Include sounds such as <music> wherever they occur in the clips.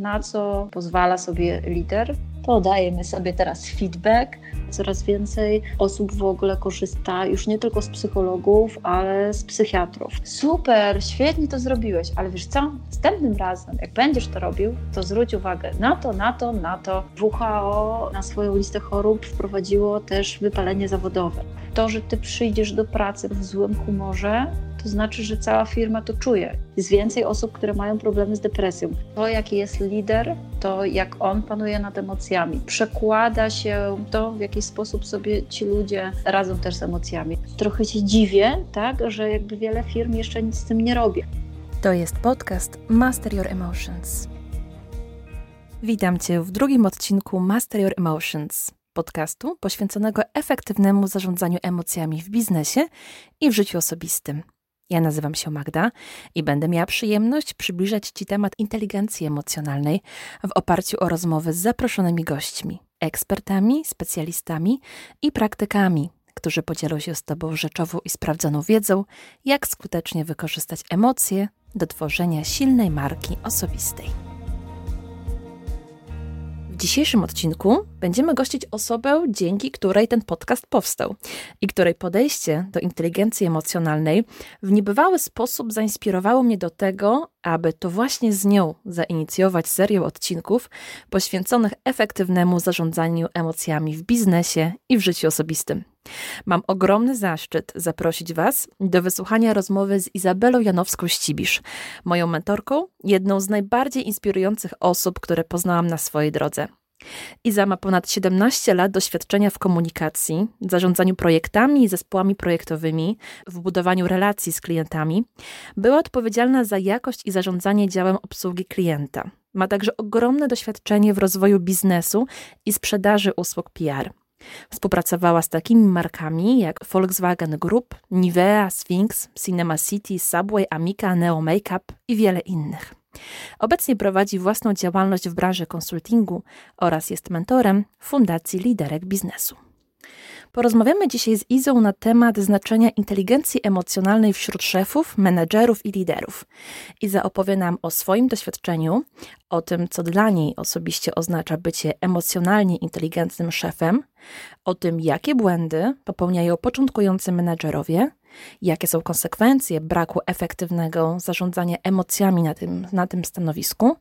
na co pozwala sobie lider, to dajemy sobie teraz feedback. Coraz więcej osób w ogóle korzysta już nie tylko z psychologów, ale z psychiatrów. Super, świetnie to zrobiłeś, ale wiesz co? Następnym razem, jak będziesz to robił, to zwróć uwagę na to, na to, na to. WHO na swoją listę chorób wprowadziło też wypalenie zawodowe. To, że ty przyjdziesz do pracy w złym humorze, to znaczy, że cała firma to czuje. Jest więcej osób, które mają problemy z depresją. To, jaki jest lider, to jak on panuje nad emocjami. Przekłada się to, w jaki sposób sobie ci ludzie radzą też z emocjami. Trochę się dziwię, tak, że jakby wiele firm jeszcze nic z tym nie robi. To jest podcast Master Your Emotions. Witam Cię w drugim odcinku Master Your Emotions podcastu poświęconego efektywnemu zarządzaniu emocjami w biznesie i w życiu osobistym. Ja nazywam się Magda i będę miała przyjemność przybliżać Ci temat inteligencji emocjonalnej w oparciu o rozmowy z zaproszonymi gośćmi, ekspertami, specjalistami i praktykami, którzy podzielą się z Tobą rzeczową i sprawdzoną wiedzą, jak skutecznie wykorzystać emocje do tworzenia silnej marki osobistej dzisiejszym odcinku będziemy gościć osobę, dzięki której ten podcast powstał i której podejście do inteligencji emocjonalnej w niebywały sposób zainspirowało mnie do tego, aby to właśnie z nią zainicjować serię odcinków poświęconych efektywnemu zarządzaniu emocjami w biznesie i w życiu osobistym. Mam ogromny zaszczyt zaprosić Was do wysłuchania rozmowy z Izabelą Janowską-Ścibisz, moją mentorką, jedną z najbardziej inspirujących osób, które poznałam na swojej drodze. Iza ma ponad 17 lat doświadczenia w komunikacji, zarządzaniu projektami i zespołami projektowymi, w budowaniu relacji z klientami. Była odpowiedzialna za jakość i zarządzanie działem obsługi klienta. Ma także ogromne doświadczenie w rozwoju biznesu i sprzedaży usług PR. Współpracowała z takimi markami jak Volkswagen Group, Nivea, Sphinx, Cinema City, Subway, Amica, Neo Makeup i wiele innych. Obecnie prowadzi własną działalność w branży konsultingu oraz jest mentorem Fundacji Liderek Biznesu. Porozmawiamy dzisiaj z Izą na temat znaczenia inteligencji emocjonalnej wśród szefów, menedżerów i liderów. Iza opowie nam o swoim doświadczeniu, o tym, co dla niej osobiście oznacza bycie emocjonalnie inteligentnym szefem, o tym, jakie błędy popełniają początkujący menedżerowie, jakie są konsekwencje braku efektywnego zarządzania emocjami na tym, na tym stanowisku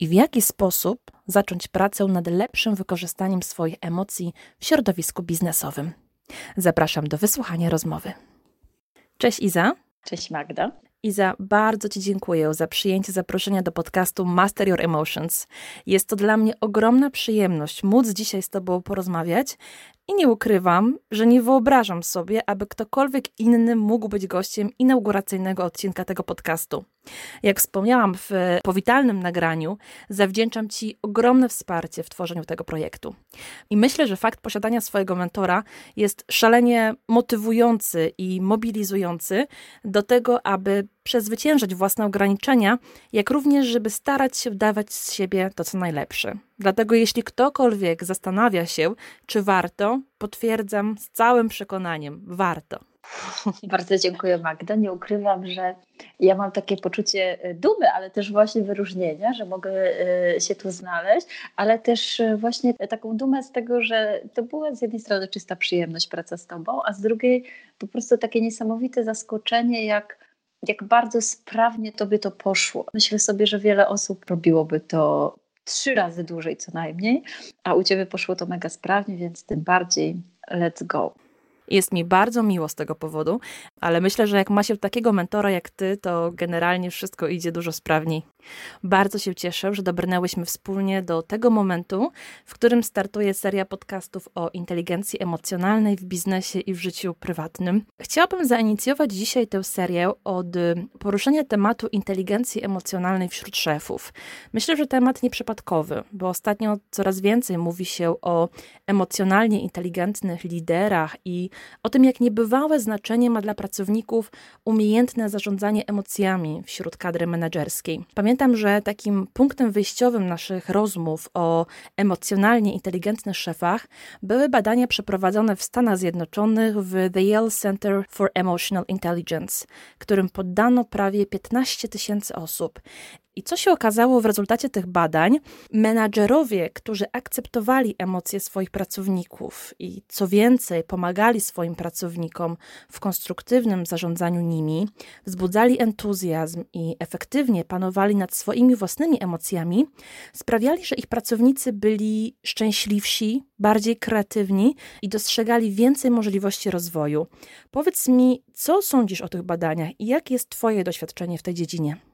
i w jaki sposób zacząć pracę nad lepszym wykorzystaniem swoich emocji w środowisku biznesowym. Zapraszam do wysłuchania rozmowy. Cześć Iza. Cześć Magda. Iza, bardzo Ci dziękuję za przyjęcie zaproszenia do podcastu Master Your Emotions. Jest to dla mnie ogromna przyjemność móc dzisiaj z Tobą porozmawiać i nie ukrywam, że nie wyobrażam sobie, aby ktokolwiek inny mógł być gościem inauguracyjnego odcinka tego podcastu. Jak wspomniałam w powitalnym nagraniu, zawdzięczam Ci ogromne wsparcie w tworzeniu tego projektu. I myślę, że fakt posiadania swojego mentora jest szalenie motywujący i mobilizujący do tego, aby przezwyciężać własne ograniczenia, jak również, żeby starać się dawać z siebie to, co najlepsze. Dlatego, jeśli ktokolwiek zastanawia się, czy warto, potwierdzam z całym przekonaniem, warto. Bardzo dziękuję Magda. Nie ukrywam, że ja mam takie poczucie e, dumy, ale też właśnie wyróżnienia, że mogę e, się tu znaleźć, ale też e, właśnie taką dumę z tego, że to była z jednej strony czysta przyjemność praca z Tobą, a z drugiej po prostu takie niesamowite zaskoczenie, jak jak bardzo sprawnie tobie to poszło. Myślę sobie, że wiele osób robiłoby to trzy razy dłużej co najmniej, a u ciebie poszło to mega sprawnie, więc tym bardziej let's go. Jest mi bardzo miło z tego powodu, ale myślę, że jak ma się takiego mentora jak ty, to generalnie wszystko idzie dużo sprawniej. Bardzo się cieszę, że dobrnęłyśmy wspólnie do tego momentu, w którym startuje seria podcastów o inteligencji emocjonalnej w biznesie i w życiu prywatnym. Chciałabym zainicjować dzisiaj tę serię od poruszenia tematu inteligencji emocjonalnej wśród szefów. Myślę, że temat nieprzypadkowy, bo ostatnio coraz więcej mówi się o emocjonalnie inteligentnych liderach i o tym, jak niebywałe znaczenie ma dla pracowników umiejętne zarządzanie emocjami wśród kadry menedżerskiej. Pamiętam, że takim punktem wyjściowym naszych rozmów o emocjonalnie inteligentnych szefach były badania przeprowadzone w Stanach Zjednoczonych w The Yale Center for Emotional Intelligence, którym poddano prawie 15 tysięcy osób. I co się okazało w rezultacie tych badań? Menadżerowie, którzy akceptowali emocje swoich pracowników i co więcej, pomagali swoim pracownikom w konstruktywnym zarządzaniu nimi, wzbudzali entuzjazm i efektywnie panowali nad swoimi własnymi emocjami, sprawiali, że ich pracownicy byli szczęśliwsi, bardziej kreatywni i dostrzegali więcej możliwości rozwoju. Powiedz mi, co sądzisz o tych badaniach i jakie jest Twoje doświadczenie w tej dziedzinie?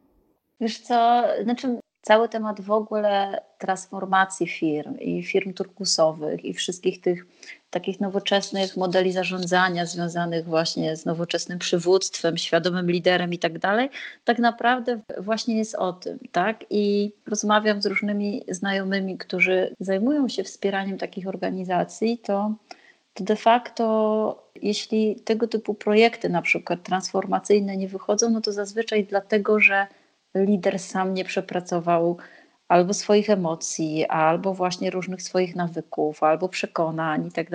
Wiesz co, znaczy cały temat w ogóle transformacji firm i firm turkusowych i wszystkich tych takich nowoczesnych modeli zarządzania związanych właśnie z nowoczesnym przywództwem, świadomym liderem i tak dalej, tak naprawdę właśnie jest o tym, tak? I rozmawiam z różnymi znajomymi, którzy zajmują się wspieraniem takich organizacji, to, to de facto jeśli tego typu projekty na przykład transformacyjne nie wychodzą, no to zazwyczaj dlatego, że lider sam nie przepracował albo swoich emocji, albo właśnie różnych swoich nawyków, albo przekonań i tak.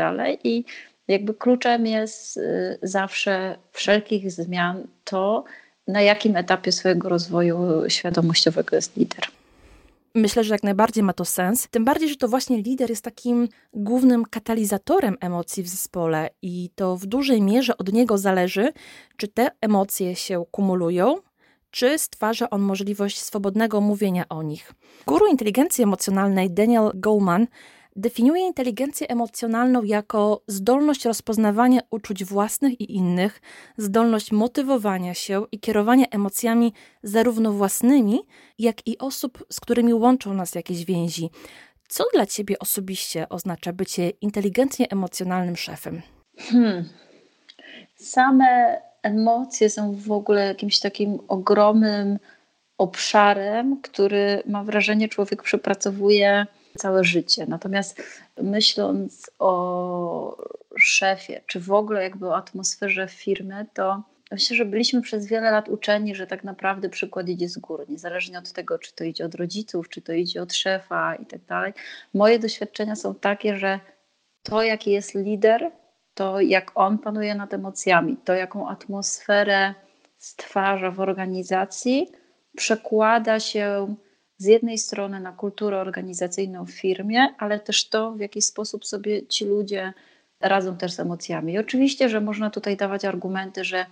I jakby kluczem jest y, zawsze wszelkich zmian to, na jakim etapie swojego rozwoju świadomościowego jest lider. Myślę, że jak najbardziej ma to sens. Tym bardziej, że to właśnie lider jest takim głównym katalizatorem emocji w zespole i to w dużej mierze od niego zależy, czy te emocje się kumulują, czy stwarza on możliwość swobodnego mówienia o nich. Guru inteligencji emocjonalnej Daniel Goleman definiuje inteligencję emocjonalną jako zdolność rozpoznawania uczuć własnych i innych, zdolność motywowania się i kierowania emocjami zarówno własnymi, jak i osób, z którymi łączą nas jakieś więzi. Co dla ciebie osobiście oznacza bycie inteligentnie emocjonalnym szefem? Hmm. Same emocje są w ogóle jakimś takim ogromnym obszarem, który mam wrażenie człowiek przepracowuje całe życie. Natomiast myśląc o szefie, czy w ogóle jakby o atmosferze firmy, to myślę, że byliśmy przez wiele lat uczeni, że tak naprawdę przykład idzie z góry, niezależnie od tego, czy to idzie od rodziców, czy to idzie od szefa i tak dalej. Moje doświadczenia są takie, że to, jaki jest lider, to jak on panuje nad emocjami, to jaką atmosferę stwarza w organizacji, przekłada się z jednej strony na kulturę organizacyjną w firmie, ale też to, w jaki sposób sobie ci ludzie radzą też z emocjami. I oczywiście, że można tutaj dawać argumenty, że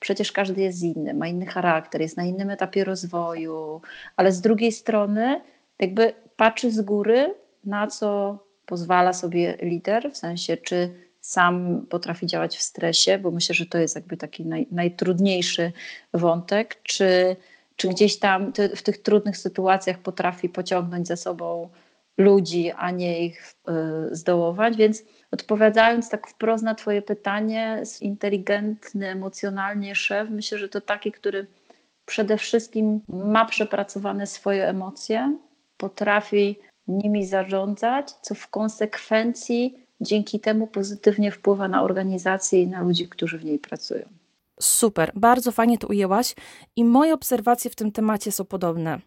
przecież każdy jest inny, ma inny charakter, jest na innym etapie rozwoju, ale z drugiej strony jakby patrzy z góry, na co pozwala sobie lider, w sensie czy sam potrafi działać w stresie, bo myślę, że to jest jakby taki naj, najtrudniejszy wątek, czy, czy gdzieś tam w tych trudnych sytuacjach potrafi pociągnąć za sobą ludzi, a nie ich y, zdołować. Więc odpowiadając tak wprost na Twoje pytanie, inteligentny emocjonalnie szef, myślę, że to taki, który przede wszystkim ma przepracowane swoje emocje, potrafi nimi zarządzać, co w konsekwencji dzięki temu pozytywnie wpływa na organizację i na ludzi, którzy w niej pracują. Super, bardzo fajnie to ujęłaś i moje obserwacje w tym temacie są podobne.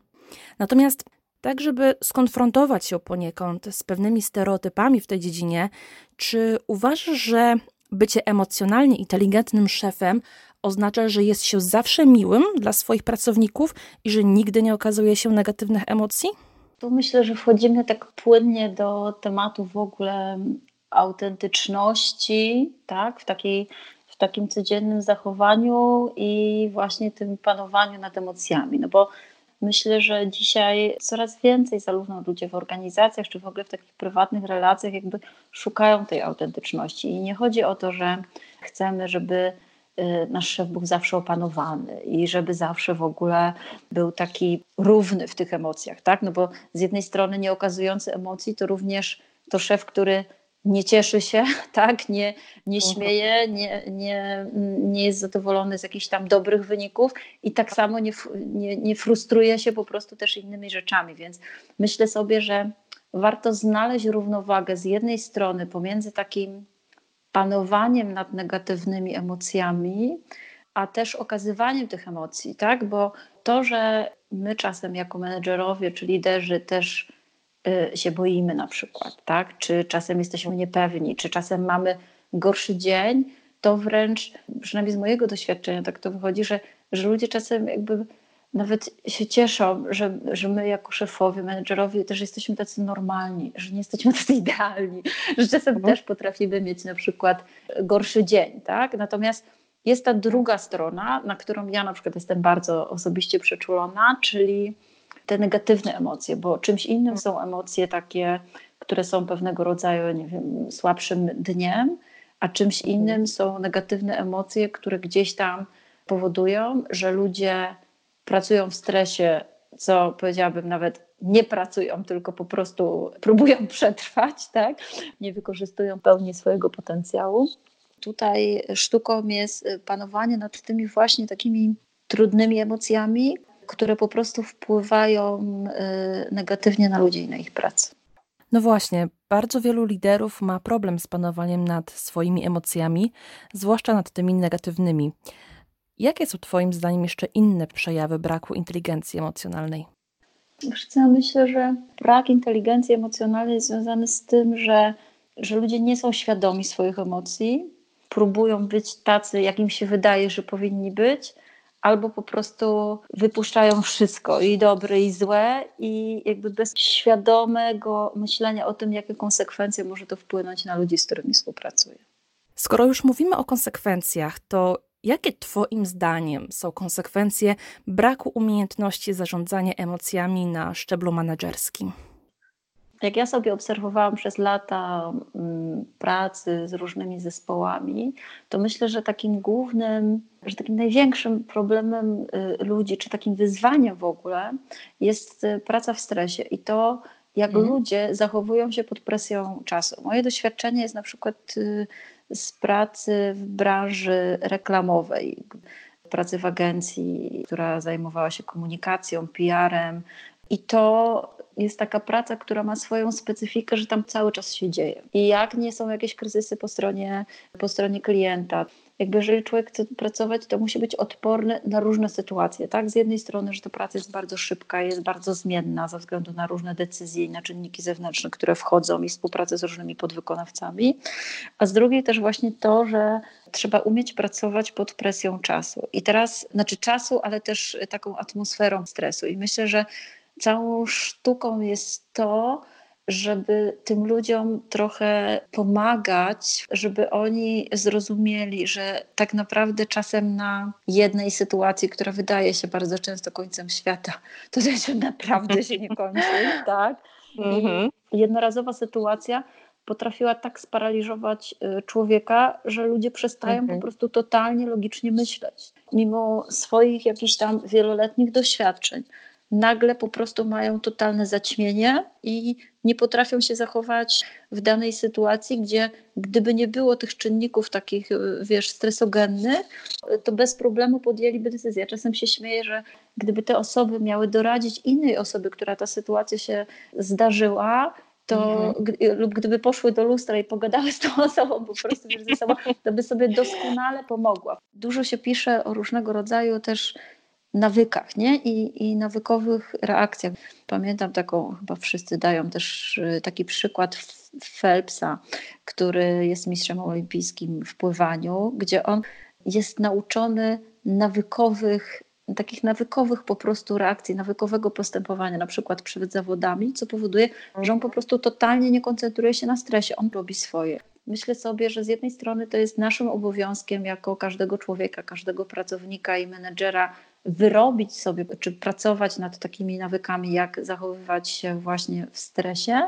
Natomiast tak, żeby skonfrontować się poniekąd z pewnymi stereotypami w tej dziedzinie, czy uważasz, że bycie emocjonalnie inteligentnym szefem oznacza, że jest się zawsze miłym dla swoich pracowników i że nigdy nie okazuje się negatywnych emocji? Tu myślę, że wchodzimy tak płynnie do tematu w ogóle autentyczności, tak, w, takiej, w takim codziennym zachowaniu i właśnie tym panowaniu nad emocjami. No bo myślę, że dzisiaj coraz więcej zarówno ludzie w organizacjach, czy w ogóle w takich prywatnych relacjach jakby szukają tej autentyczności. I nie chodzi o to, że chcemy, żeby y, nasz szef był zawsze opanowany i żeby zawsze w ogóle był taki równy w tych emocjach, tak? No bo z jednej strony nie okazujący emocji to również to szef, który nie cieszy się, <laughs> tak, nie, nie mhm. śmieje, nie, nie, nie jest zadowolony z jakichś tam dobrych wyników i tak samo nie, nie, nie frustruje się po prostu też innymi rzeczami. Więc myślę sobie, że warto znaleźć równowagę z jednej strony pomiędzy takim panowaniem nad negatywnymi emocjami, a też okazywaniem tych emocji, tak? Bo to, że my czasem jako menedżerowie czy liderzy też się boimy na przykład, tak? Czy czasem jesteśmy niepewni, czy czasem mamy gorszy dzień, to wręcz, przynajmniej z mojego doświadczenia tak to wychodzi, że, że ludzie czasem jakby nawet się cieszą, że, że my jako szefowie, menedżerowie też jesteśmy tacy normalni, że nie jesteśmy <laughs> tacy idealni, że czasem mhm. też potrafimy mieć na przykład gorszy dzień, tak? Natomiast jest ta druga strona, na którą ja na przykład jestem bardzo osobiście przeczulona, czyli te negatywne emocje, bo czymś innym są emocje takie, które są pewnego rodzaju, nie wiem, słabszym dniem, a czymś mhm. innym są negatywne emocje, które gdzieś tam powodują, że ludzie pracują w stresie, co powiedziałabym nawet nie pracują, tylko po prostu <laughs> próbują przetrwać, tak? nie wykorzystują pełni swojego potencjału. Tutaj sztuką jest panowanie nad tymi właśnie takimi trudnymi emocjami, które po prostu wpływają y, negatywnie na ludzi i na ich pracę. No właśnie, bardzo wielu liderów ma problem z panowaniem nad swoimi emocjami, zwłaszcza nad tymi negatywnymi. Jakie są Twoim zdaniem jeszcze inne przejawy braku inteligencji emocjonalnej? Co, myślę, że brak inteligencji emocjonalnej jest związany z tym, że, że ludzie nie są świadomi swoich emocji, próbują być tacy, jak im się wydaje, że powinni być, albo po prostu wypuszczają wszystko, i dobre, i złe, i jakby bez świadomego myślenia o tym, jakie konsekwencje może to wpłynąć na ludzi, z którymi współpracuję. Skoro już mówimy o konsekwencjach, to Jakie Twoim zdaniem są konsekwencje braku umiejętności zarządzania emocjami na szczeblu menedżerskim? Jak ja sobie obserwowałam przez lata mm, pracy z różnymi zespołami, to myślę, że takim głównym, że takim największym problemem y, ludzi, czy takim wyzwaniem w ogóle jest y, praca w stresie i to, jak mhm. ludzie zachowują się pod presją czasu. Moje doświadczenie jest na przykład y, z pracy w branży reklamowej, pracy w agencji, która zajmowała się komunikacją, PR-em. I to jest taka praca, która ma swoją specyfikę, że tam cały czas się dzieje. I jak nie są jakieś kryzysy po stronie, po stronie klienta, jakby jeżeli człowiek chce pracować, to musi być odporny na różne sytuacje. Tak? Z jednej strony, że ta praca jest bardzo szybka, jest bardzo zmienna ze względu na różne decyzje i na czynniki zewnętrzne, które wchodzą i współpracę z różnymi podwykonawcami, a z drugiej też właśnie to, że trzeba umieć pracować pod presją czasu. I teraz, znaczy czasu, ale też taką atmosferą stresu. I myślę, że całą sztuką jest to, żeby tym ludziom trochę pomagać, żeby oni zrozumieli, że tak naprawdę czasem na jednej sytuacji, która wydaje się bardzo często końcem świata, to też naprawdę się nie kończy, <laughs> tak? I mhm. jednorazowa sytuacja potrafiła tak sparaliżować y, człowieka, że ludzie przestają po prostu totalnie logicznie myśleć, mimo swoich jakichś tam wieloletnich doświadczeń nagle po prostu mają totalne zaćmienie i nie potrafią się zachować w danej sytuacji, gdzie gdyby nie było tych czynników takich, wiesz, stresogennych, to bez problemu podjęliby decyzję. Czasem się śmieję, że gdyby te osoby miały doradzić innej osoby, która ta sytuacja się zdarzyła, to mhm. lub gdyby poszły do lustra i pogadały <laughs> z tą osobą po prostu wiesz, ze sobą, to by sobie doskonale pomogła. Dużo się pisze o różnego rodzaju też nawykach nie? I, i nawykowych reakcjach. Pamiętam taką, chyba wszyscy dają też y, taki przykład Phelpsa, który jest mistrzem olimpijskim w pływaniu, gdzie on jest nauczony nawykowych takich nawykowych po prostu reakcji, nawykowego postępowania, na przykład przed zawodami, co powoduje, że on po prostu totalnie nie koncentruje się na stresie, on robi swoje. Myślę sobie, że z jednej strony to jest naszym obowiązkiem jako każdego człowieka, każdego pracownika i menedżera wyrobić sobie, czy pracować nad takimi nawykami, jak zachowywać się właśnie w stresie,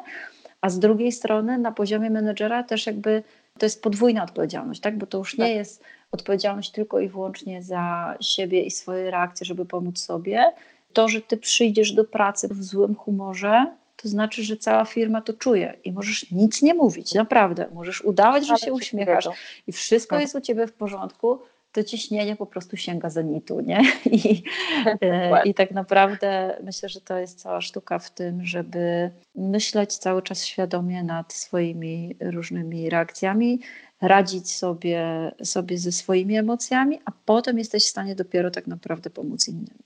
a z drugiej strony na poziomie menedżera też jakby to jest podwójna odpowiedzialność, tak? bo to już nie tak. jest odpowiedzialność tylko i wyłącznie za siebie i swoje reakcje, żeby pomóc sobie. To, że ty przyjdziesz do pracy w złym humorze, to znaczy, że cała firma to czuje i możesz nic nie mówić, naprawdę. Możesz udawać, że się uśmiechasz i wszystko tak. jest u ciebie w porządku, to ciśnienie po prostu sięga zenitu, nie? I, <laughs> e, I tak naprawdę myślę, że to jest cała sztuka w tym, żeby myśleć cały czas świadomie nad swoimi różnymi reakcjami, radzić sobie, sobie ze swoimi emocjami, a potem jesteś w stanie dopiero tak naprawdę pomóc innym.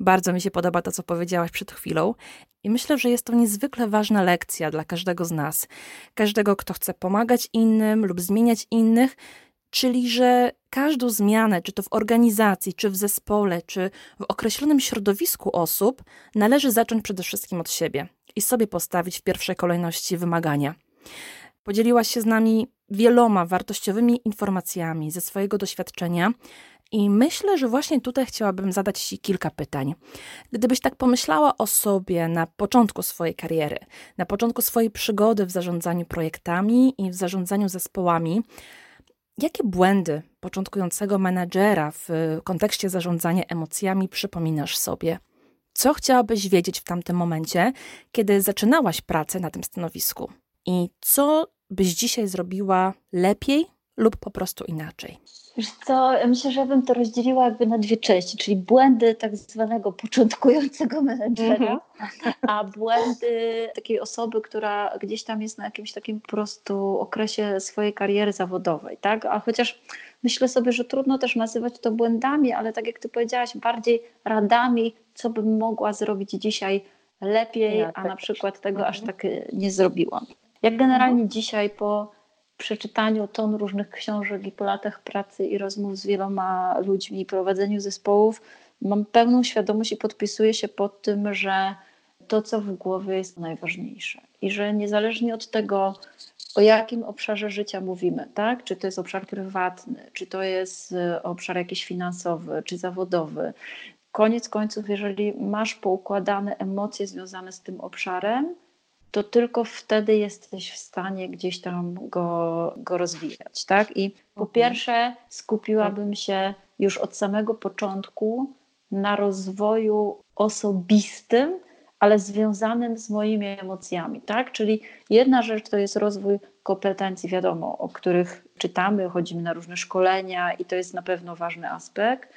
Bardzo mi się podoba to, co powiedziałaś przed chwilą, i myślę, że jest to niezwykle ważna lekcja dla każdego z nas. Każdego, kto chce pomagać innym lub zmieniać innych, czyli że każdą zmianę, czy to w organizacji, czy w zespole, czy w określonym środowisku osób, należy zacząć przede wszystkim od siebie i sobie postawić w pierwszej kolejności wymagania. Podzieliłaś się z nami wieloma wartościowymi informacjami ze swojego doświadczenia, i myślę, że właśnie tutaj chciałabym zadać Ci kilka pytań. Gdybyś tak pomyślała o sobie na początku swojej kariery, na początku swojej przygody w zarządzaniu projektami i w zarządzaniu zespołami, jakie błędy początkującego menedżera w kontekście zarządzania emocjami przypominasz sobie? Co chciałabyś wiedzieć w tamtym momencie, kiedy zaczynałaś pracę na tym stanowisku? I co byś dzisiaj zrobiła lepiej lub po prostu inaczej? Wiesz co, myślę, że ja bym to rozdzieliła jakby na dwie części, czyli błędy tak zwanego początkującego menedżera, mm-hmm. a błędy takiej osoby, która gdzieś tam jest na jakimś takim po prostu okresie swojej kariery zawodowej, tak? A chociaż myślę sobie, że trudno też nazywać to błędami, ale tak jak ty powiedziałaś, bardziej radami, co bym mogła zrobić dzisiaj lepiej, ja, a tak. na przykład tego mm-hmm. aż mhm. tak nie zrobiłam. Jak generalnie mm-hmm. dzisiaj po przeczytaniu ton różnych książek i po latach pracy i rozmów z wieloma ludźmi i prowadzeniu zespołów mam pełną świadomość i podpisuję się pod tym, że to, co w głowie jest najważniejsze i że niezależnie od tego, o jakim obszarze życia mówimy, tak? Czy to jest obszar prywatny, czy to jest e, obszar jakiś finansowy, czy zawodowy. Koniec końców, jeżeli masz poukładane emocje związane z tym obszarem, to tylko wtedy jesteś w stanie gdzieś tam go, go rozwijać. Tak? I po mhm. pierwsze, skupiłabym się już od samego początku na rozwoju osobistym, ale związanym z moimi emocjami. Tak? Czyli jedna rzecz to jest rozwój kompetencji, wiadomo, o których czytamy, chodzimy na różne szkolenia i to jest na pewno ważny aspekt.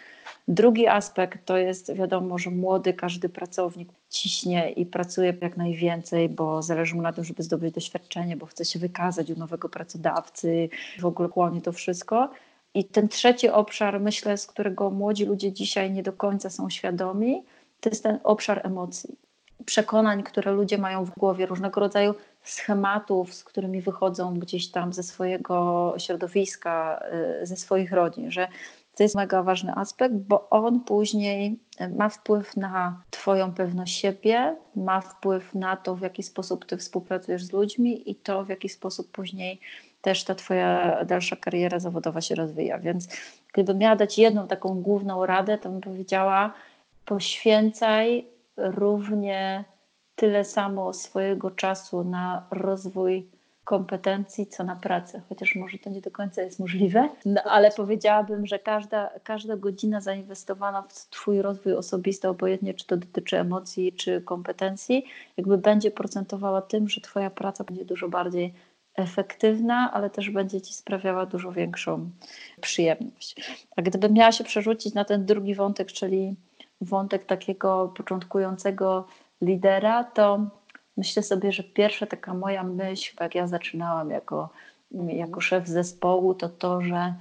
Drugi aspekt to jest wiadomo, że młody każdy pracownik ciśnie i pracuje jak najwięcej, bo zależy mu na tym, żeby zdobyć doświadczenie, bo chce się wykazać u nowego pracodawcy, w ogóle chłonie to wszystko. I ten trzeci obszar, myślę, z którego młodzi ludzie dzisiaj nie do końca są świadomi, to jest ten obszar emocji. Przekonań, które ludzie mają w głowie, różnego rodzaju schematów, z którymi wychodzą gdzieś tam ze swojego środowiska, y, ze swoich rodzin, że to jest mega ważny aspekt, bo on później ma wpływ na Twoją pewność siebie, ma wpływ na to, w jaki sposób Ty współpracujesz z ludźmi i to, w jaki sposób później też ta Twoja dalsza kariera zawodowa się rozwija. Więc gdybym miała dać jedną taką główną radę, to bym powiedziała: poświęcaj równie tyle samo swojego czasu na rozwój kompetencji, co na pracę, chociaż może to nie do końca jest możliwe, no, ale powiedziałabym, że każda, każda godzina zainwestowana w Twój rozwój osobisty, obojętnie czy to dotyczy emocji, czy kompetencji, jakby będzie procentowała tym, że Twoja praca będzie dużo bardziej efektywna, ale też będzie Ci sprawiała dużo większą przyjemność. A gdybym miała się przerzucić na ten drugi wątek, czyli wątek takiego początkującego lidera, to myślę sobie, że pierwsza taka moja myśl, jak ja zaczynałam jako, jako szef zespołu, to to, że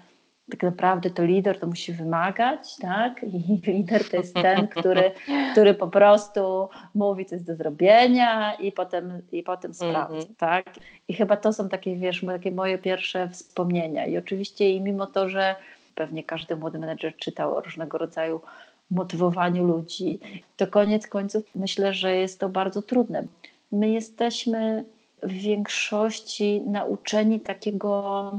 tak naprawdę to lider to musi wymagać, tak? I <laughs> lider to jest ten, który, <laughs> który po prostu mówi, co jest do zrobienia i potem, i potem sprawdza, mm -hmm. tak? I chyba to są takie, wiesz, takie moje pierwsze wspomnienia. I oczywiście i mimo to, że pewnie każdy młody menedżer czytał o różnego rodzaju motywowaniu ludzi, to koniec końców myślę, że jest to bardzo trudne my jesteśmy w większości nauczeni takiego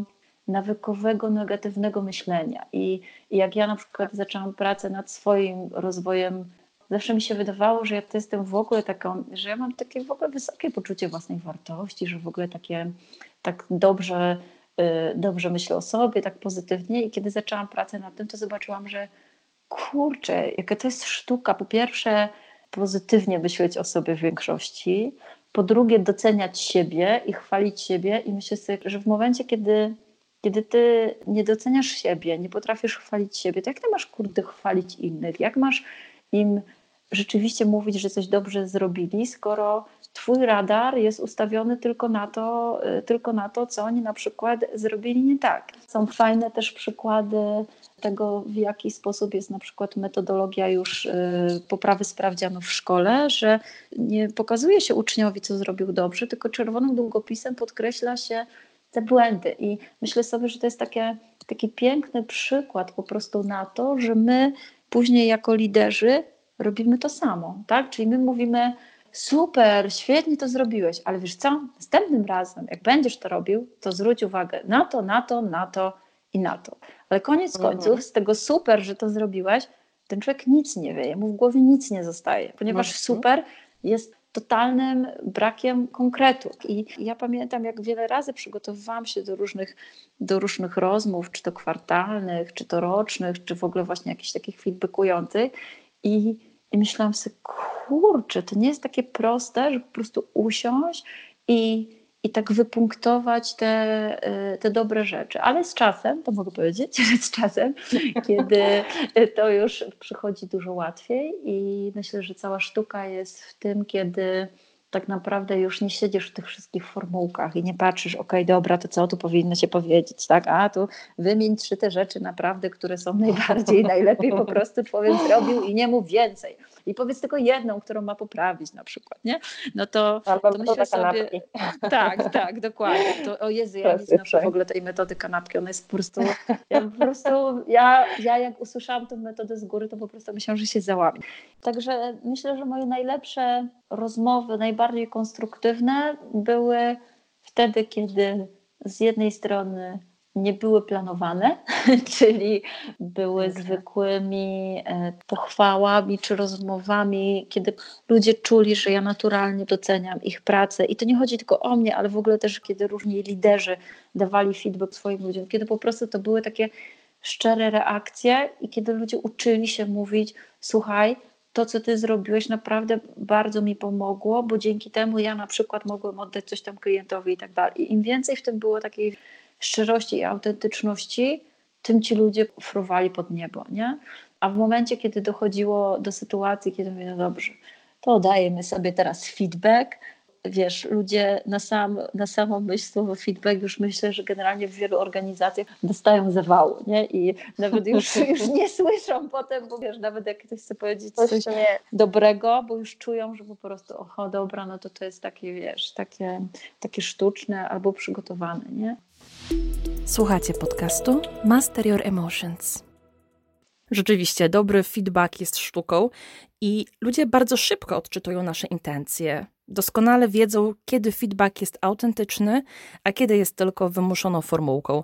nawykowego, negatywnego myślenia. I, jak ja na przykład zaczęłam pracę nad swoim rozwojem, zawsze mi się wydawało, że ja to jestem w ogóle taką, że ja mam takie w ogóle wysokie poczucie własnej wartości, że w ogóle takie tak dobrze, y, dobrze myślę o sobie, tak pozytywnie. I kiedy zaczęłam pracę nad tym, to zobaczyłam, że kurczę, jaka to jest sztuka. Po pierwsze, pozytywnie myśleć o sobie w większości. Po drugie, doceniać siebie i chwalić siebie. I myślę sobie, że w momencie, kiedy kiedy ty nie doceniasz siebie, nie potrafisz chwalić siebie, to jak ty masz kurde chwalić innych? Jak masz im rzeczywiście mówić, że coś dobrze zrobili, skoro twój radar jest ustawiony tylko na to, y, tylko na to, co oni na przykład zrobili nie tak. Są fajne też przykłady tego, w jaki sposób jest na przykład metodologia już y, poprawy sprawdzianów w szkole, że nie pokazuje się uczniowi, co zrobił dobrze, tylko czerwonym długopisem podkreśla się te błędy. I myślę sobie, że to jest takie, taki piękny przykład po prostu na to, że my później jako liderzy robimy to samo, tak? Czyli my mówimy, super, świetnie to zrobiłeś, ale wiesz co, następnym razem, jak będziesz to robił, to zwróć uwagę na to, na to, na to i na to. Ale koniec mhm. końców, z tego super, że to zrobiłeś, ten człowiek nic nie wie, mu w głowie nic nie zostaje, ponieważ mhm. super jest totalnym brakiem konkretu. I ja pamiętam, jak wiele razy przygotowywałam się do różnych, do różnych rozmów, czy to kwartalnych, czy to rocznych, czy w ogóle właśnie jakichś takich feedbackujących i i myślałam sobie, kurczę, to nie jest takie proste, że po prostu usiąść i, i tak wypunktować te, y, te dobre rzeczy. Ale z czasem, to mogę powiedzieć, że <laughs> z czasem, kiedy to już przychodzi dużo łatwiej i myślę, że cała sztuka jest w tym, kiedy tak naprawdę już nie siedzisz w tych wszystkich formułkach i nie patrzysz, ok, dobra, to co tu powinno się powiedzieć, tak? A tu wymień trzy te rzeczy naprawdę, które są <laughs> najbardziej, najlepiej po prostu człowiek zrobił i nie mów więcej. I powiedz tylko jedną, którą ma poprawić na przykład, nie? No to, Albo to myślę sobie... Tak, tak, dokładnie. To, o Jezu, ja nie znoszę w ogóle tej metody kanapki, ona jest po prostu... <laughs> Ja po prostu, ja, ja jak usłyszałam tę metodę z góry, to po prostu myślałam, że się załamie. Także myślę, że moje najlepsze rozmowy, najbardziej konstruktywne były wtedy, kiedy z jednej strony nie były planowane, <laughs> czyli były zwykłymi e, pochwałami czy rozmowami, kiedy ludzie czuli, że ja naturalnie doceniam ich pracę. I to nie chodzi tylko o mnie, ale w ogóle też, kiedy różni liderzy dawali feedback swoim ludziom, kiedy po prostu to były takie szczere reakcje i kiedy ludzie uczyli się mówić: Słuchaj, to, co ty zrobiłeś, naprawdę bardzo mi pomogło, bo dzięki temu ja na przykład mogłem oddać coś tam klientowi i tak dalej. I im więcej w tym było takiej szczerości i autentyczności, tym ci ludzie fruwali pod niebo, nie? A w momencie, kiedy dochodziło do sytuacji, kiedy mówię, no dobrze, to dajemy sobie teraz feedback, wiesz, ludzie na, sam, na samą myśl słowo feedback już myślę, że generalnie w wielu organizacjach dostają zawału, nie? I nawet już, <laughs> już nie słyszą potem, bo wiesz, nawet jak ktoś chce powiedzieć coś, coś dobrego, bo już czują, że po prostu oho, dobra, no to to jest takie, wiesz, takie, takie sztuczne albo przygotowane, nie? Słuchacie podcastu Master Your Emotions. Rzeczywiście, dobry feedback jest sztuką i ludzie bardzo szybko odczytują nasze intencje. Doskonale wiedzą, kiedy feedback jest autentyczny, a kiedy jest tylko wymuszoną formułką.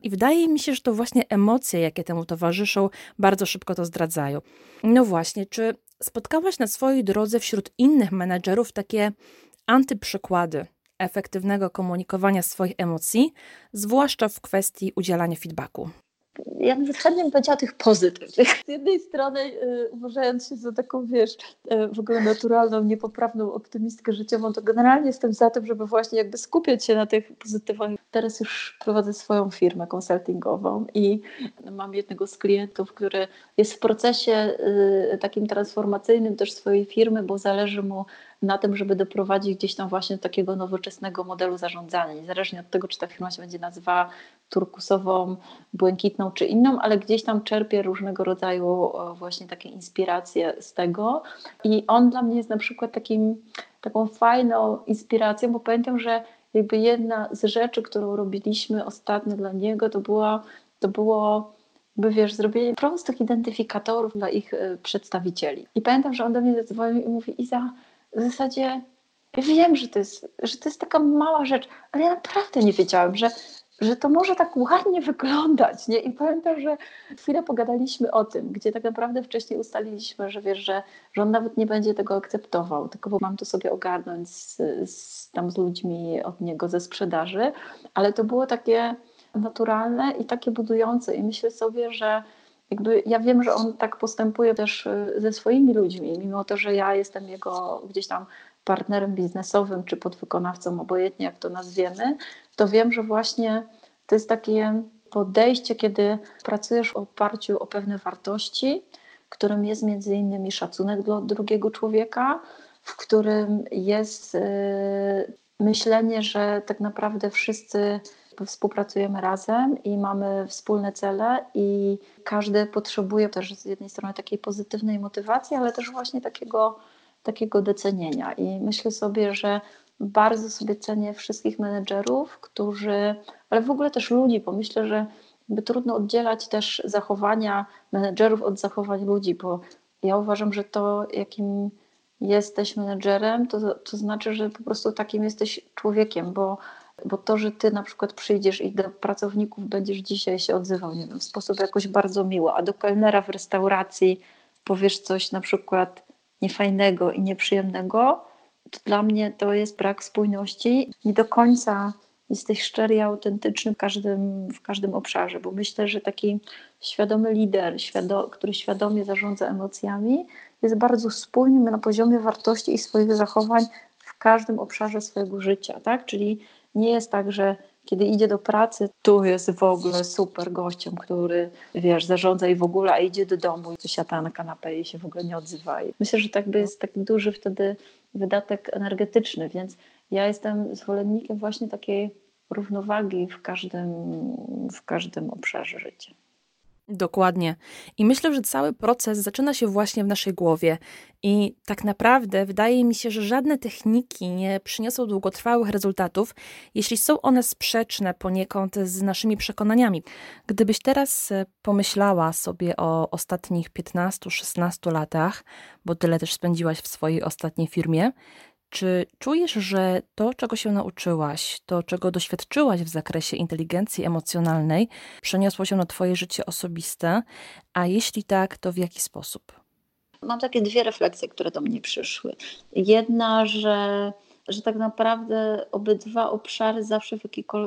I wydaje mi się, że to właśnie emocje, jakie temu towarzyszą, bardzo szybko to zdradzają. No właśnie, czy spotkałaś na swojej drodze wśród innych menedżerów takie antyprzykłady efektywnego komunikowania swoich emocji, zwłaszcza w kwestii udzielania feedbacku? ja nawet chętnie bym powiedziała tych pozytywnych. Z jednej strony y, uważając się za taką, wiesz, y, w ogóle naturalną, niepoprawną optymistkę życiową, to generalnie jestem za tym, żeby właśnie jakby skupiać się na tych pozytywach. Teraz już prowadzę swoją firmę konsultingową i mam jednego z klientów, który jest w procesie y, takim transformacyjnym też swojej firmy, bo zależy mu na tym, żeby doprowadzić gdzieś tam właśnie do takiego nowoczesnego modelu zarządzania. Niezależnie od tego, czy ta firma się będzie nazywała turkusową, błękitną czy inną, ale gdzieś tam czerpie różnego rodzaju właśnie takie inspiracje z tego. I on dla mnie jest na przykład takim, taką fajną inspiracją, bo pamiętam, że jakby jedna z rzeczy, którą robiliśmy ostatnio dla niego, to była, to było by wiesz, zrobienie prostych identyfikatorów dla ich e, przedstawicieli. I pamiętam, że on do mnie zadzwonił i mówi, Iza, w zasadzie wiem, że to, jest, że to jest taka mała rzecz, ale ja naprawdę nie wiedziałam, że, że to może tak ładnie wyglądać. Nie? I pamiętam, że chwilę pogadaliśmy o tym, gdzie tak naprawdę wcześniej ustaliliśmy, że wiesz, że, że on nawet nie będzie tego akceptował, tylko bo mam to sobie ogarnąć z, z, tam z ludźmi od niego ze sprzedaży, ale to było takie naturalne i takie budujące i myślę sobie, że jakby ja wiem, że on tak postępuje też y, ze swoimi ludźmi, mimo to, że ja jestem jego gdzieś tam partnerem biznesowym czy podwykonawcą, obojętnie jak to nazwiemy, to wiem, że właśnie To jest takie podejście, kiedy pracujesz w oparciu o pewne wartości, którym jest między innymi szacunek dla drugiego człowieka, w którym jest y, myślenie, że tak naprawdę wszyscy współpracujemy razem i mamy wspólne cele i każdy potrzebuje też z jednej strony takiej pozytywnej motywacji, ale też właśnie takiego, takiego docenienia. I myślę sobie, że bardzo sobie cenię wszystkich menedżerów, którzy, ale w ogóle też ludzi, bo myślę, że by trudno oddzielać też zachowania menedżerów od zachowań ludzi, bo ja uważam, że to, jakim jesteś menedżerem, to, to znaczy, że po prostu takim jesteś człowiekiem, bo, bo to, że ty na przykład przyjdziesz i do pracowników będziesz dzisiaj się odzywał, nie wiem, w sposób jakoś bardzo miło, a do kelnera w restauracji powiesz coś na przykład niefajnego i nieprzyjemnego, to dla mnie to jest brak spójności. Nie do końca jesteś szczery i autentyczny w każdym, w każdym obszarze, bo myślę, że taki świadomy lider, świado, który świadomie zarządza emocjami, jest bardzo spójny na poziomie wartości i swoich zachowań w każdym obszarze swojego życia, tak? Czyli nie jest tak, że kiedy idzie do pracy, tu jest w ogóle super gościem, który, wiesz, zarządza i w ogóle, a idzie do domu i siada na kanapie i się w ogóle nie odzywa. I myślę, że tak by jest taki duży wtedy wydatek energetyczny, więc ja jestem zwolennikiem właśnie takiej równowagi w każdym, w każdym obszarze życia. Dokładnie. I myślę, że cały proces zaczyna się właśnie w naszej głowie. I tak naprawdę wydaje mi się, że żadne techniki nie przyniosą długotrwałych rezultatów, jeśli są one sprzeczne poniekąd z naszymi przekonaniami. Gdybyś teraz e, pomyślała sobie o ostatnich 15-16 latach, bo tyle też spędziłaś w swojej ostatniej firmie, czy czujesz, że to, czego się nauczyłaś, to, czego doświadczyłaś w zakresie inteligencji emocjonalnej, przeniosło się na Twoje życie osobiste? A jeśli tak, to w jaki sposób? Mam takie dwie refleksje, które do mnie przyszły. Jedna, że, że tak naprawdę obydwa obszary zawsze w,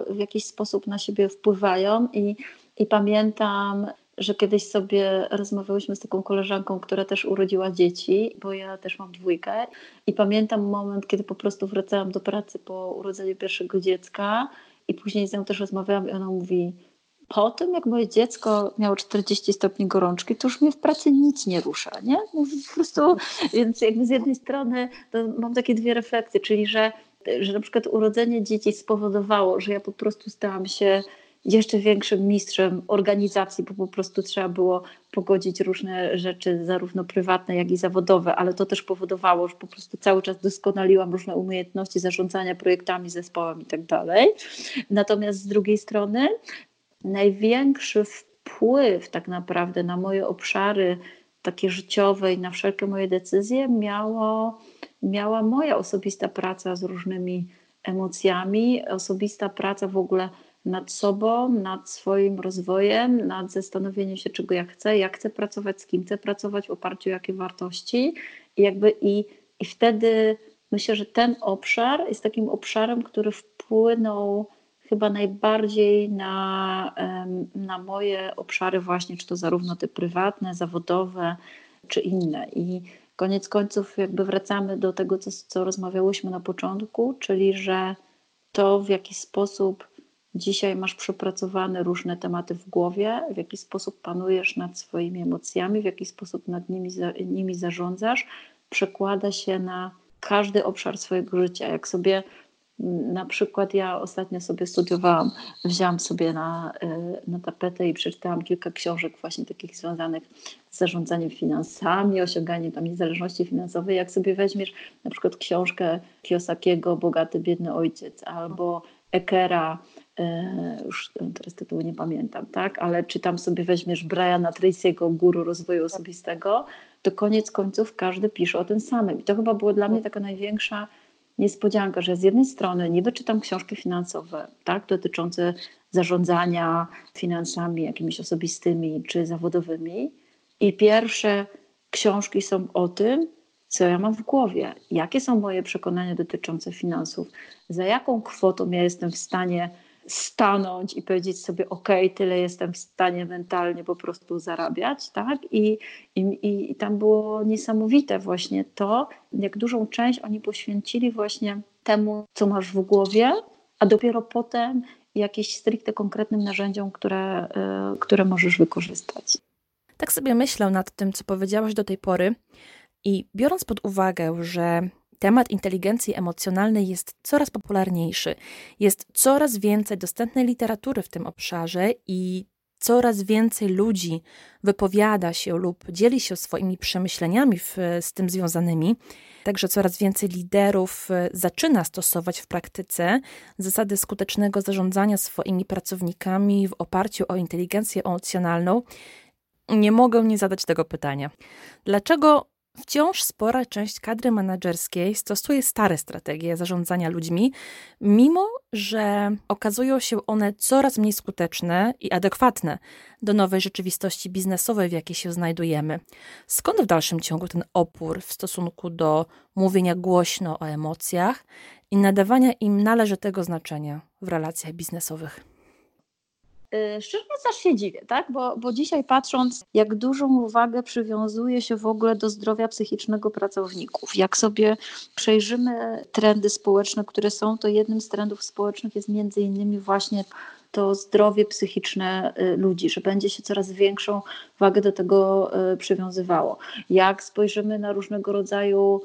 w jakiś sposób na siebie wpływają i, i pamiętam że kiedyś sobie rozmawiałyśmy z taką koleżanką, która też urodziła dzieci, bo ja też mam dwójkę i pamiętam moment, kiedy po prostu wracałam do pracy po urodzeniu pierwszego dziecka i później z nią też rozmawiałam i ona mówi po tym, jak moje dziecko miało 40 stopni gorączki, to już mnie w pracy nic nie rusza, nie? Mówi po prostu, więc jakby z jednej strony mam takie dwie refleksje, czyli że, że na przykład urodzenie dzieci spowodowało, że ja po prostu stałam się jeszcze większym mistrzem organizacji, bo po prostu trzeba było pogodzić różne rzeczy, zarówno prywatne, jak i zawodowe, ale to też powodowało, że po prostu cały czas doskonaliłam różne umiejętności zarządzania projektami, zespołem i tak dalej. Natomiast z drugiej strony największy wpływ tak naprawdę na moje obszary takie życiowe i na wszelkie moje decyzje miało, miała moja osobista praca z różnymi emocjami, osobista praca w ogóle nad sobą, nad swoim rozwojem, nad zastanowieniem się, czego ja chcę, jak chcę pracować, z kim chcę pracować, w oparciu o jakie wartości. I jakby i, i wtedy myślę, że ten obszar jest takim obszarem, który wpłynął chyba najbardziej na, na moje obszary właśnie, czy to zarówno te prywatne, zawodowe, czy inne. I koniec końców jakby wracamy do tego, co, co rozmawiałyśmy na początku, czyli że to w jaki sposób Dzisiaj masz przepracowane różne tematy w głowie, w jaki sposób panujesz nad swoimi emocjami, w jaki sposób nad nimi, nimi zarządzasz, przekłada się na każdy obszar swojego życia. Jak sobie na przykład ja ostatnio sobie studiowałam, wzięłam sobie na, y, na tapetę i przeczytałam kilka książek właśnie takich związanych z zarządzaniem finansami, osiąganiem tam niezależności finansowej. Jak sobie weźmiesz na przykład książkę Kiyosakiego Bogaty, biedny ojciec albo Ekera już teraz tytułu nie pamiętam, tak, ale czy tam sobie weźmiesz Briana Tracy'ego, guru rozwoju osobistego, to koniec końców każdy pisze o tym samym. I to chyba było dla mnie taka największa niespodzianka, że z jednej strony niby czytam książki finansowe, tak, dotyczące zarządzania finansami jakimiś osobistymi czy zawodowymi. I pierwsze książki są o tym, co ja mam w głowie, jakie są moje przekonania dotyczące finansów, za jaką kwotą ja jestem w stanie stanąć i powiedzieć sobie, ok, tyle jestem w stanie mentalnie po prostu zarabiać, tak? I, i, I tam było niesamowite właśnie to, jak dużą część oni poświęcili właśnie temu, co masz w głowie, a dopiero potem jakimś stricte konkretnym narzędziom, które, y, które możesz wykorzystać. Tak sobie myślę nad tym, co powiedziałaś do tej pory i biorąc pod uwagę, że temat inteligencji emocjonalnej jest coraz popularniejszy, jest coraz więcej dostępnej literatury w tym obszarze i coraz więcej ludzi wypowiada się lub dzieli się swoimi przemyśleniami w, z tym związanymi. Także coraz więcej liderów e, zaczyna stosować w praktyce zasady skutecznego zarządzania swoimi pracownikami w oparciu o inteligencję emocjonalną. Nie mogę nie zadać tego pytania. Dlaczego Wciąż spora część kadry menedżerskiej stosuje stare strategie zarządzania ludźmi, mimo że okazują się one coraz mniej skuteczne i adekwatne do nowej rzeczywistości biznesowej, w jakiej się znajdujemy. Skąd w dalszym ciągu ten opór w stosunku do mówienia głośno o emocjach i nadawania im należytego znaczenia w relacjach biznesowych? Y, szczerze mówiąc, aż się dziwię, tak? Bo, bo dzisiaj patrząc, jak dużą uwagę przywiązuje się w ogóle do zdrowia psychicznego pracowników, jak sobie przejrzymy trendy społeczne, które są, to jednym z trendów społecznych jest między innymi właśnie to zdrowie psychiczne y, ludzi, że będzie się coraz większą wagę do tego y, przywiązywało. Jak spojrzymy na różnego rodzaju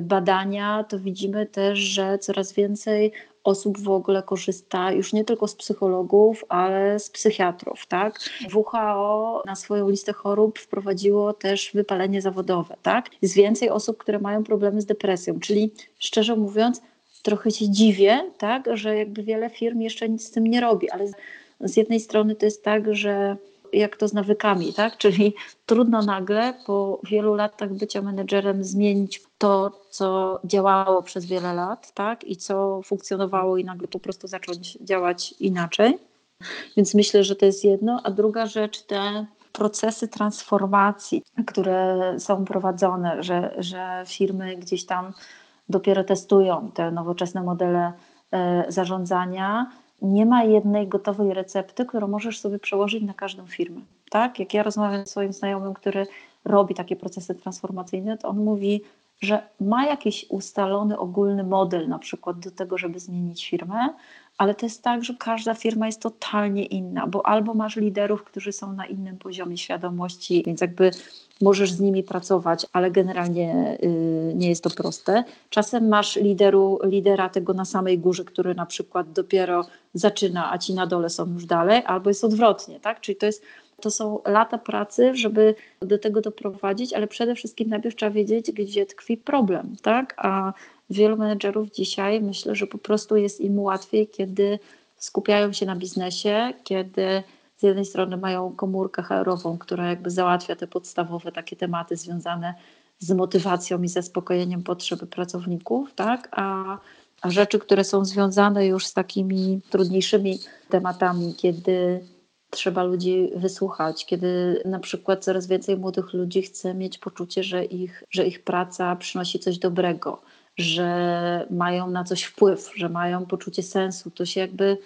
badania, to widzimy też, że coraz więcej osób w ogóle korzysta już nie tylko z psychologów, ale z psychiatrów. Tak? WHO na swoją listę chorób wprowadziło też wypalenie zawodowe. Tak? Jest więcej osób, które mają problemy z depresją, czyli szczerze mówiąc, trochę się dziwię, tak, że jakby wiele firm jeszcze nic z tym nie robi, ale z jednej strony to jest tak, że jak to z nawykami, tak? Czyli trudno nagle po wielu latach bycia menedżerem zmienić to, co działało przez wiele lat, tak? I co funkcjonowało i nagle po prostu zacząć działać inaczej. Więc myślę, że to jest jedno. A druga rzecz, te procesy transformacji, które są prowadzone, że, że firmy gdzieś tam dopiero testują te nowoczesne modele e, zarządzania, nie ma jednej gotowej recepty, którą możesz sobie przełożyć na każdą firmę. Tak? Jak ja rozmawiam z swoim znajomym, który robi takie procesy transformacyjne, to on mówi, że ma jakiś ustalony ogólny model na przykład do tego, żeby zmienić firmę, ale to jest tak, że każda firma jest totalnie inna, bo albo masz liderów, którzy są na innym poziomie świadomości, więc jakby możesz z nimi pracować, ale generalnie y, nie jest to proste. Czasem masz lideru, lidera tego na samej górze, który na przykład dopiero zaczyna, a ci na dole są już dalej, albo jest odwrotnie, tak? Czyli to jest to są lata pracy, żeby do tego doprowadzić, ale przede wszystkim najpierw trzeba wiedzieć, gdzie tkwi problem, tak? A wielu menedżerów dzisiaj myślę, że po prostu jest im łatwiej, kiedy skupiają się na biznesie, kiedy z jednej strony mają komórkę HR-ową, która jakby załatwia te podstawowe takie tematy związane z motywacją i zaspokojeniem potrzeby pracowników, tak? A, a rzeczy, które są związane już z takimi trudniejszymi tematami, kiedy trzeba ludzi wysłuchać, kiedy na przykład coraz więcej młodych ludzi chce mieć poczucie, że ich, że ich praca przynosi coś dobrego, że mają na coś wpływ, że mają poczucie sensu. To się jakby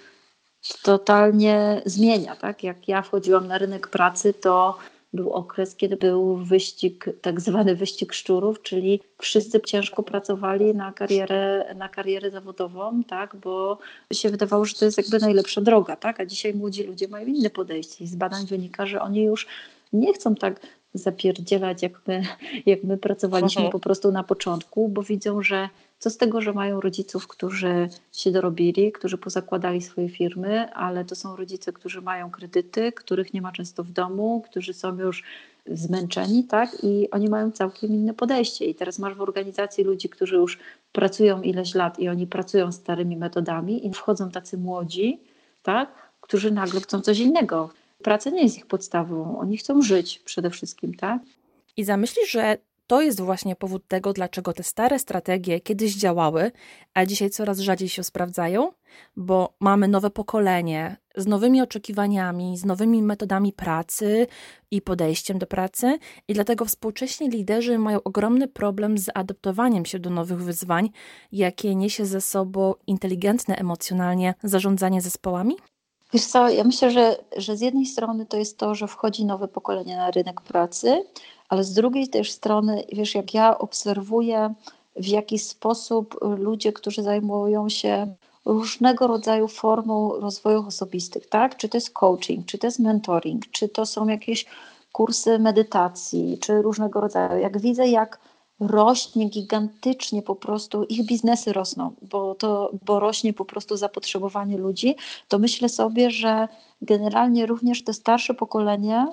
totalnie zmienia. Tak? Jak ja wchodziłam na rynek pracy, to był okres, kiedy był wyścig, tak zwany wyścig szczurów, czyli wszyscy ciężko pracowali na karierę, na karierę zawodową, tak, bo się wydawało, że to jest jakby najlepsza droga, tak, a dzisiaj młodzi ludzie mają inne podejście i z badań wynika, że oni już nie chcą tak zapierdzielać, jak my, jak my pracowaliśmy mhm. po prostu na początku, bo widzą, że co z tego, że mają rodziców, którzy się dorobili, którzy pozakładali swoje firmy, ale to są rodzice, którzy mają kredyty, których nie ma często w domu, którzy są już zmęczeni, tak? I oni mają całkiem inne podejście. I teraz masz w organizacji ludzi, którzy już pracują ileś lat i oni pracują starymi metodami i wchodzą tacy młodzi, tak? Którzy nagle chcą coś innego. Praca nie jest ich podstawą, oni chcą żyć przede wszystkim, tak? I zamyślisz, że to jest właśnie powód tego, dlaczego te stare strategie kiedyś działały, a dzisiaj coraz rzadziej się sprawdzają, bo mamy nowe pokolenie z nowymi oczekiwaniami, z nowymi metodami pracy i podejściem do pracy, i dlatego współcześni liderzy mają ogromny problem z adaptowaniem się do nowych wyzwań, jakie niesie ze sobą inteligentne emocjonalnie zarządzanie zespołami? Wiesz co, ja myślę, że, że z jednej strony to jest to, że wchodzi nowe pokolenie na rynek pracy, ale z drugiej też strony, wiesz, jak ja obserwuję, w jaki sposób ludzie, którzy zajmują się różnego rodzaju formą rozwoju osobistych, tak? Czy to jest coaching, czy to jest mentoring, czy to są jakieś kursy medytacji, czy różnego rodzaju. Jak widzę, jak rośnie gigantycznie po prostu, ich biznesy rosną, bo, to, bo rośnie po prostu zapotrzebowanie ludzi, to myślę sobie, że generalnie również to starsze pokolenie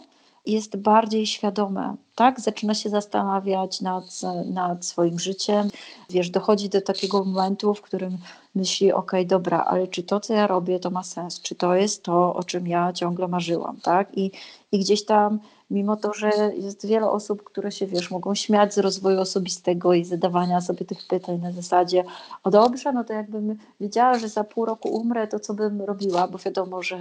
jest bardziej świadome, tak? Zaczyna się zastanawiać nad, nad swoim życiem. Wiesz, dochodzi do takiego momentu, w którym myśli, ok, dobra, ale czy to, co ja robię, to ma sens? Czy to jest to, o czym ja ciągle marzyłam, tak? I, i gdzieś tam mimo to, że jest wiele osób, które się, wiesz, mogą śmiać z rozwoju osobistego i zadawania sobie tych pytań na zasadzie, o dobrze, no to jakbym wiedziała, że za pół roku umrę, to co bym robiła, bo wiadomo, że,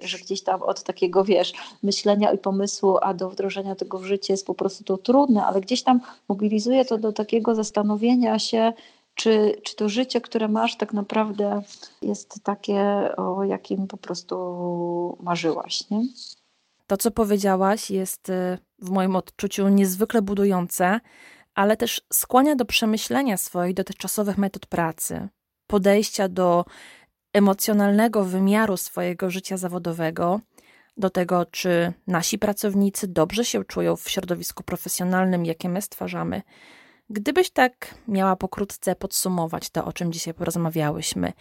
że gdzieś tam od takiego, wiesz, myślenia i pomysłu, a do wdrożenia tego w życie jest po prostu to trudne, ale gdzieś tam mobilizuje to do takiego zastanowienia się, czy, czy to życie, które masz, tak naprawdę jest takie, o jakim po prostu marzyłaś, nie? To, co powiedziałaś, jest y, w moim odczuciu niezwykle budujące, ale też skłania do przemyślenia swoich dotychczasowych metod pracy, podejścia do emocjonalnego wymiaru swojego życia zawodowego, do tego, czy nasi pracownicy dobrze się czują w środowisku profesjonalnym, jakie my stwarzamy. Gdybyś tak miała pokrótce podsumować to, o czym dzisiaj porozmawiałyśmy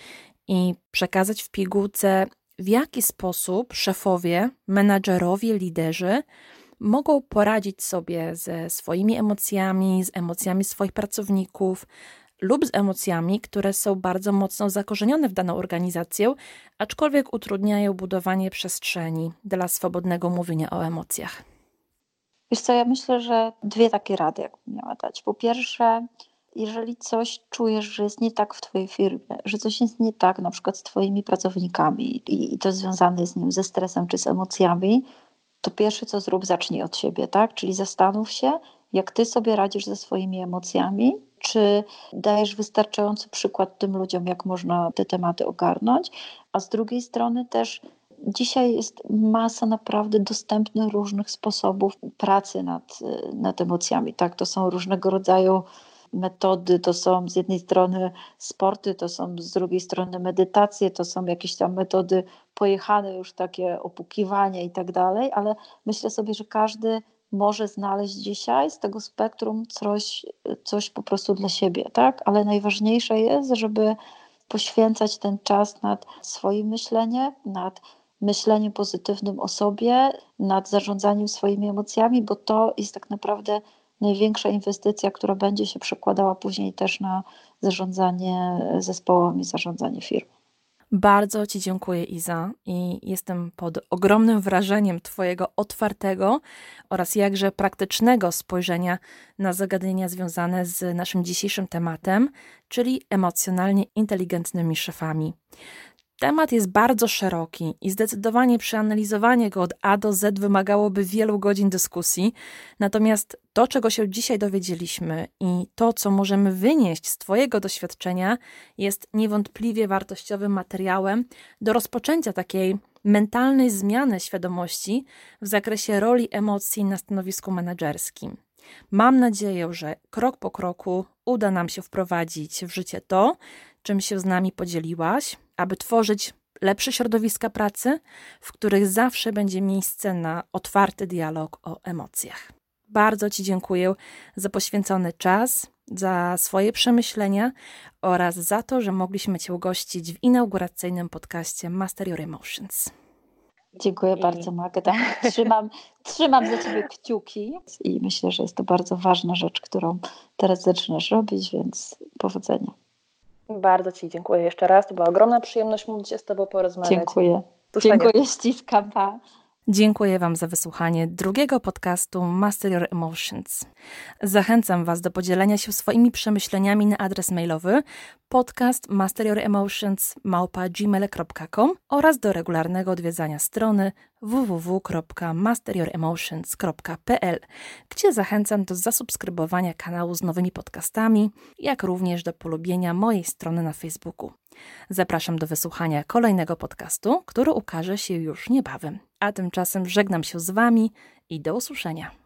i przekazać w pigułce w jaki sposób szefowie, menadżerowie, liderzy mogą poradzić sobie ze swoimi emocjami, z emocjami swoich pracowników lub z emocjami, które są bardzo mocno zakorzenione w daną organizację, aczkolwiek utrudniają budowanie przestrzeni dla swobodnego mówienia o emocjach. Wiesz co, ja myślę, że dwie takie rady, jakbym miała dać. Po pierwsze, jeżeli coś czujesz, że jest nie tak w Twojej firmie, że coś jest nie tak na przykład z Twoimi pracownikami i, i to związane jest z nim ze stresem czy z emocjami, to pierwsze co zrób, zacznij od siebie, tak? Czyli zastanów się, jak Ty sobie radzisz ze swoimi emocjami, czy dajesz wystarczający przykład tym ludziom, jak można te tematy ogarnąć, a z drugiej strony też dzisiaj jest masa naprawdę dostępnych różnych sposobów pracy nad, nad emocjami, tak? To są różnego rodzaju metody, to są z jednej strony sporty, to są z drugiej strony medytacje, to są jakieś tam metody pojechane, już takie opukiwania i tak dalej, ale myślę sobie, że każdy może znaleźć dzisiaj z tego spektrum coś, coś po prostu dla siebie, tak? Ale najważniejsze jest, żeby poświęcać ten czas nad swoim myśleniem, nad myśleniem pozytywnym o sobie, nad zarządzaniem swoimi emocjami, bo to jest tak naprawdę największa inwestycja, która będzie się przekładała później też na zarządzanie zespołami, zarządzanie firmą. Bardzo Ci dziękuję, Iza, i jestem pod ogromnym wrażeniem Twojego otwartego oraz jakże praktycznego spojrzenia na zagadnienia związane z naszym dzisiejszym tematem, czyli emocjonalnie inteligentnymi szefami. Temat jest bardzo szeroki i zdecydowanie przeanalizowanie go od A do Z wymagałoby wielu godzin dyskusji. Natomiast to, czego się dzisiaj dowiedzieliśmy i to, co możemy wynieść z Twojego doświadczenia, jest niewątpliwie wartościowym materiałem do rozpoczęcia takiej mentalnej zmiany świadomości w zakresie roli emocji na stanowisku menedżerskim. Mam nadzieję, że krok po kroku uda nam się wprowadzić w życie to, czym się z nami podzieliłaś, aby tworzyć lepsze środowiska pracy, w których zawsze będzie miejsce na otwarty dialog o emocjach. Bardzo Ci dziękuję za poświęcony czas, za swoje przemyślenia oraz za to, że mogliśmy Cię ugościć w inauguracyjnym podcaście Master Your Emotions. Dziękuję bardzo, Magda. <laughs> Trzymam, trzymam za Ciebie kciuki i myślę, że jest to bardzo ważna rzecz, którą teraz zaczynasz robić, więc powodzenia. Bardzo Ci dziękuję jeszcze raz. To była ogromna przyjemność móc się z Tobą porozmawiać. Dziękuję. Dziękuję, ściskam. Pa. Dziękuję Wam za wysłuchanie drugiego podcastu Master Your Emotions. Zachęcam Was do podzielenia się swoimi przemyśleniami na adres mailowy podcast masteryoremotions@gmail.com oraz do regularnego odwiedzania strony www.masteryouremotions.pl, gdzie zachęcam do zasubskrybowania kanału z nowymi podcastami, jak również do polubienia mojej strony na Facebooku. Zapraszam do wysłuchania kolejnego podcastu, który ukaże się już niebawem. A tymczasem żegnam się z Wami i do usłyszenia.